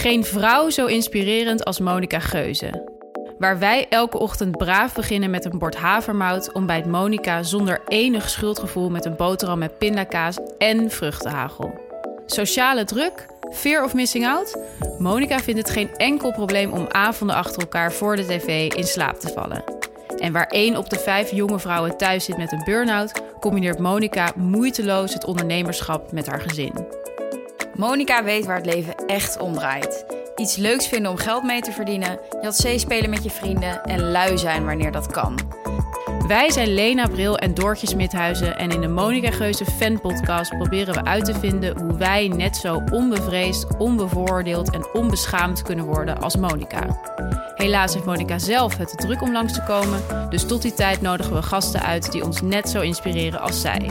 Geen vrouw zo inspirerend als Monica Geuze. Waar wij elke ochtend braaf beginnen met een bord havermout, ontbijt Monica zonder enig schuldgevoel met een boterham met pindakaas en vruchtenhagel. Sociale druk? Fear of missing out? Monica vindt het geen enkel probleem om avonden achter elkaar voor de tv in slaap te vallen. En waar één op de vijf jonge vrouwen thuis zit met een burn-out, combineert Monica moeiteloos het ondernemerschap met haar gezin. Monica weet waar het leven echt om draait. Iets leuks vinden om geld mee te verdienen, Jat spelen met je vrienden en lui zijn wanneer dat kan. Wij zijn Lena Bril en Doortje Smithuizen en in de Monica Geuze fan podcast proberen we uit te vinden hoe wij net zo onbevreesd, onbevooroordeeld en onbeschaamd kunnen worden als Monica. Helaas heeft Monica zelf het te druk om langs te komen, dus tot die tijd nodigen we gasten uit die ons net zo inspireren als zij.